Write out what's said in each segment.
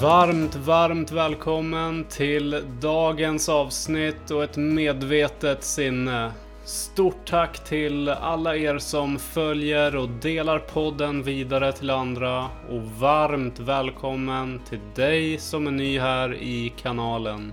Varmt, varmt välkommen till dagens avsnitt och ett medvetet sinne. Stort tack till alla er som följer och delar podden vidare till andra och varmt välkommen till dig som är ny här i kanalen.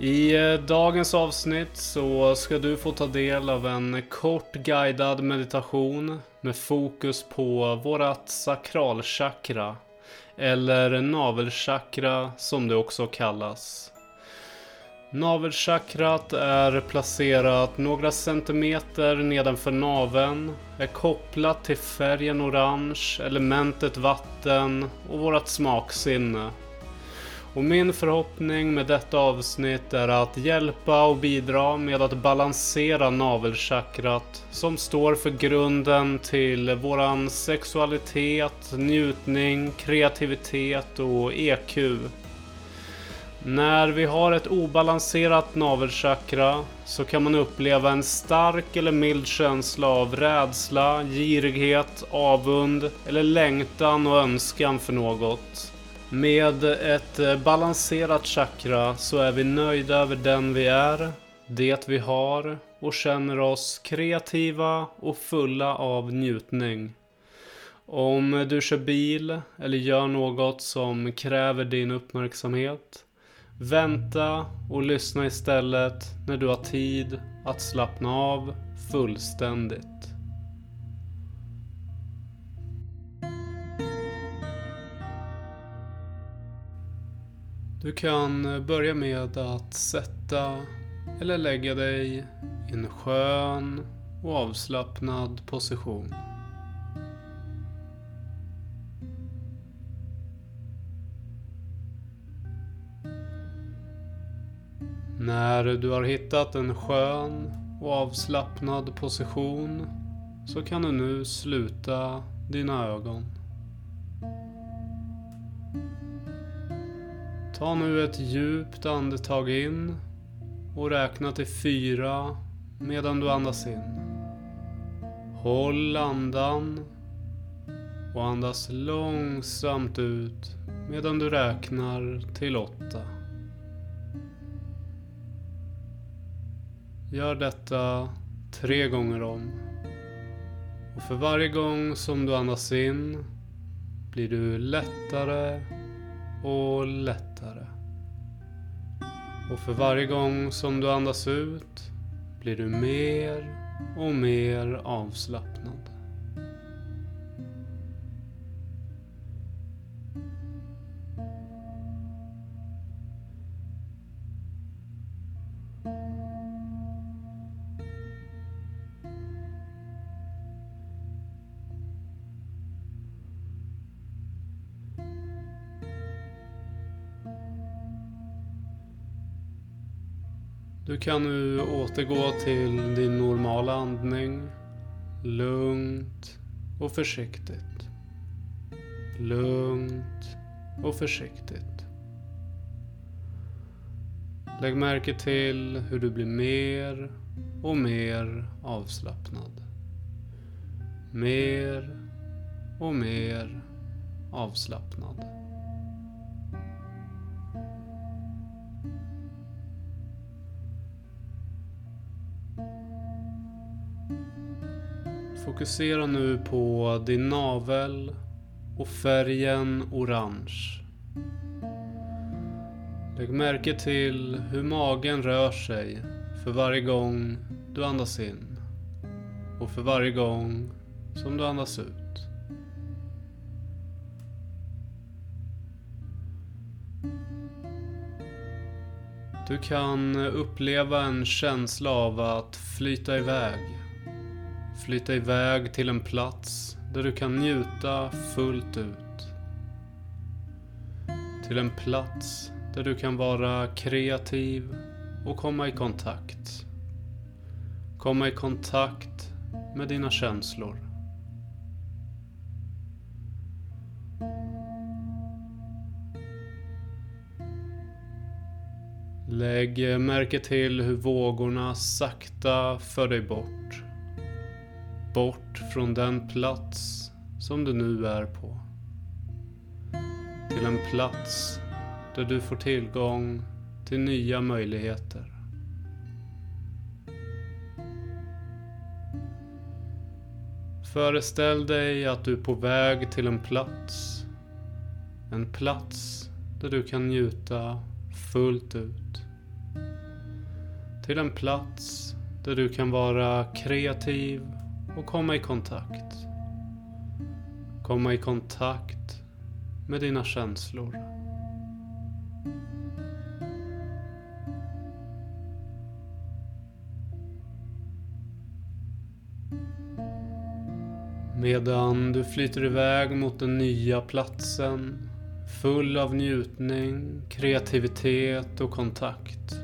I eh, dagens avsnitt så ska du få ta del av en kort guidad meditation med fokus på vårat sakralchakra eller navelchakra som det också kallas. Navelchakrat är placerat några centimeter nedanför naveln, är kopplat till färgen orange, elementet vatten och vårt smaksinne. Och min förhoppning med detta avsnitt är att hjälpa och bidra med att balansera navelchakrat som står för grunden till våran sexualitet, njutning, kreativitet och EQ. När vi har ett obalanserat navelchakra så kan man uppleva en stark eller mild känsla av rädsla, girighet, avund eller längtan och önskan för något. Med ett eh, balanserat chakra så är vi nöjda över den vi är, det vi har och känner oss kreativa och fulla av njutning. Om du kör bil eller gör något som kräver din uppmärksamhet Vänta och lyssna istället när du har tid att slappna av fullständigt. Du kan eh, börja med att sätta eller lägga dig i en skön och avslappnad position. När du har hittat en skön och avslappnad position så kan du nu sluta dina ögon. Ta nu ett djupt andetag in och räkna till fyra medan du andas in. Håll andan och andas långsamt ut medan du räknar till åtta. Gör detta tre gånger om. Och för varje gång som du andas in blir du lättare och lättare. Och för varje gång som du andas ut blir du mer och mer avslappnad. Du kan nu återgå till din normala andning. Lugnt och försiktigt. Lugnt och försiktigt. Lägg märke till hur du blir mer och mer avslappnad. Mer och mer avslappnad. Fokusera nu på din navel och färgen orange. Lägg märke till hur magen rör sig för varje gång du andas in och för varje gång som du andas ut. Du kan uppleva en känsla av att flyta iväg Flytta iväg till en plats där du kan njuta fullt ut. Till en plats där du kan vara kreativ och komma i kontakt. Komma i kontakt med dina känslor. Lägg märke till hur vågorna sakta för dig bort bort från den plats som du nu är på. till en plats där du får tillgång till nya möjligheter. Föreställ dig att du är på väg till en plats. En plats där du kan njuta fullt ut. Till en plats där du kan vara kreativ och komma i kontakt. Komma i kontakt med dina känslor. Medan du flyter iväg mot den nya platsen full av njutning, kreativitet och kontakt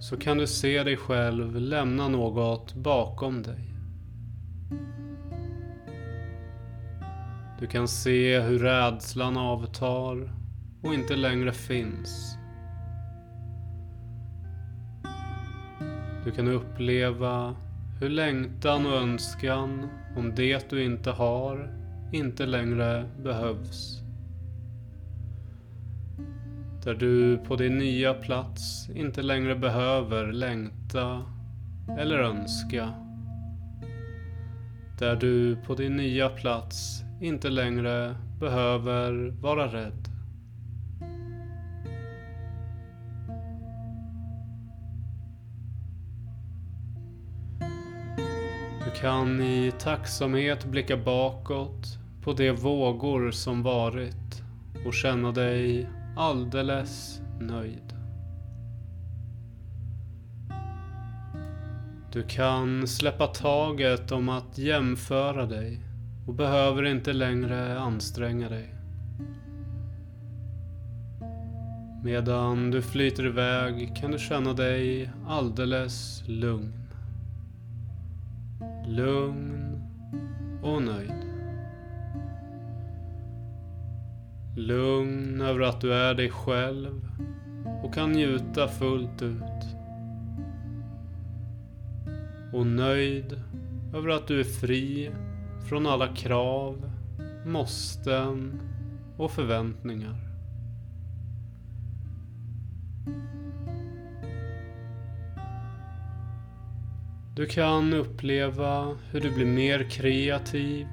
så kan du se dig själv lämna något bakom dig. Du kan se hur rädslan avtar och inte längre finns. Du kan uppleva hur längtan och önskan om det du inte har inte längre behövs. Där du på din nya plats inte längre behöver längta eller önska. Där du på din nya plats inte längre behöver vara rädd. Du kan i tacksamhet blicka bakåt på de vågor som varit och känna dig alldeles nöjd. Du kan släppa taget om att jämföra dig och behöver inte längre anstränga dig. Medan du flyter iväg kan du känna dig alldeles lugn. Lugn och nöjd. Lugn över att du är dig själv och kan njuta fullt ut. Och nöjd över att du är fri från alla krav, måsten och förväntningar. Du kan uppleva hur du blir mer kreativ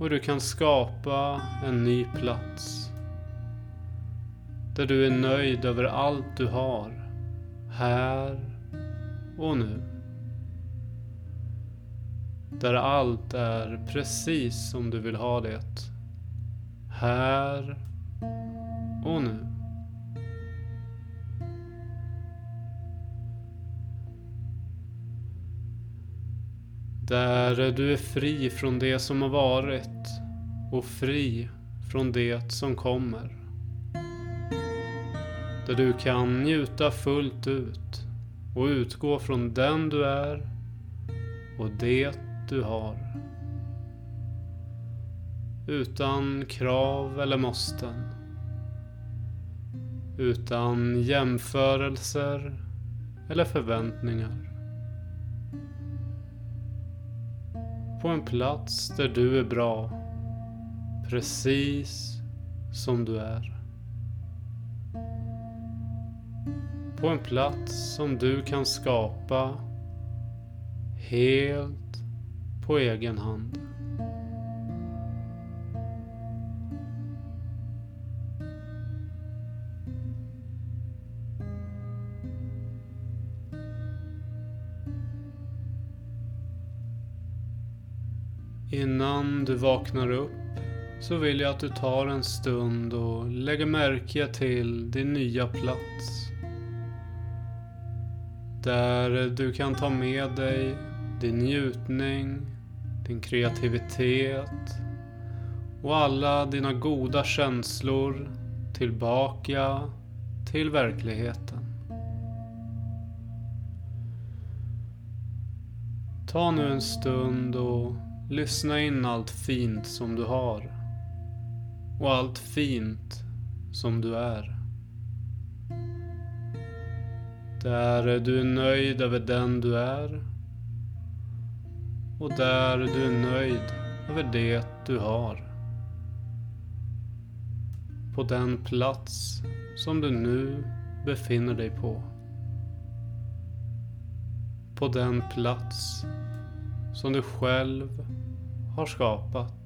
och du kan skapa en ny plats. Där du är nöjd över allt du har, här och nu. Där allt är precis som du vill ha det. Här och nu. Där du är fri från det som har varit och fri från det som kommer. Där du kan njuta fullt ut och utgå från den du är och det du har. Utan krav eller måsten. Utan jämförelser eller förväntningar. På en plats där du är bra. Precis som du är. På en plats som du kan skapa helt på egen hand. Innan du vaknar upp så vill jag att du tar en stund och lägger märke till din nya plats. Där du kan ta med dig din njutning, din kreativitet och alla dina goda känslor tillbaka till verkligheten. Ta nu en stund och Lyssna in allt fint som du har. Och allt fint som du är. Där du är nöjd över den du är. Och där du är nöjd över det du har. på den plats som du nu befinner dig på. På den plats som du själv har skapat.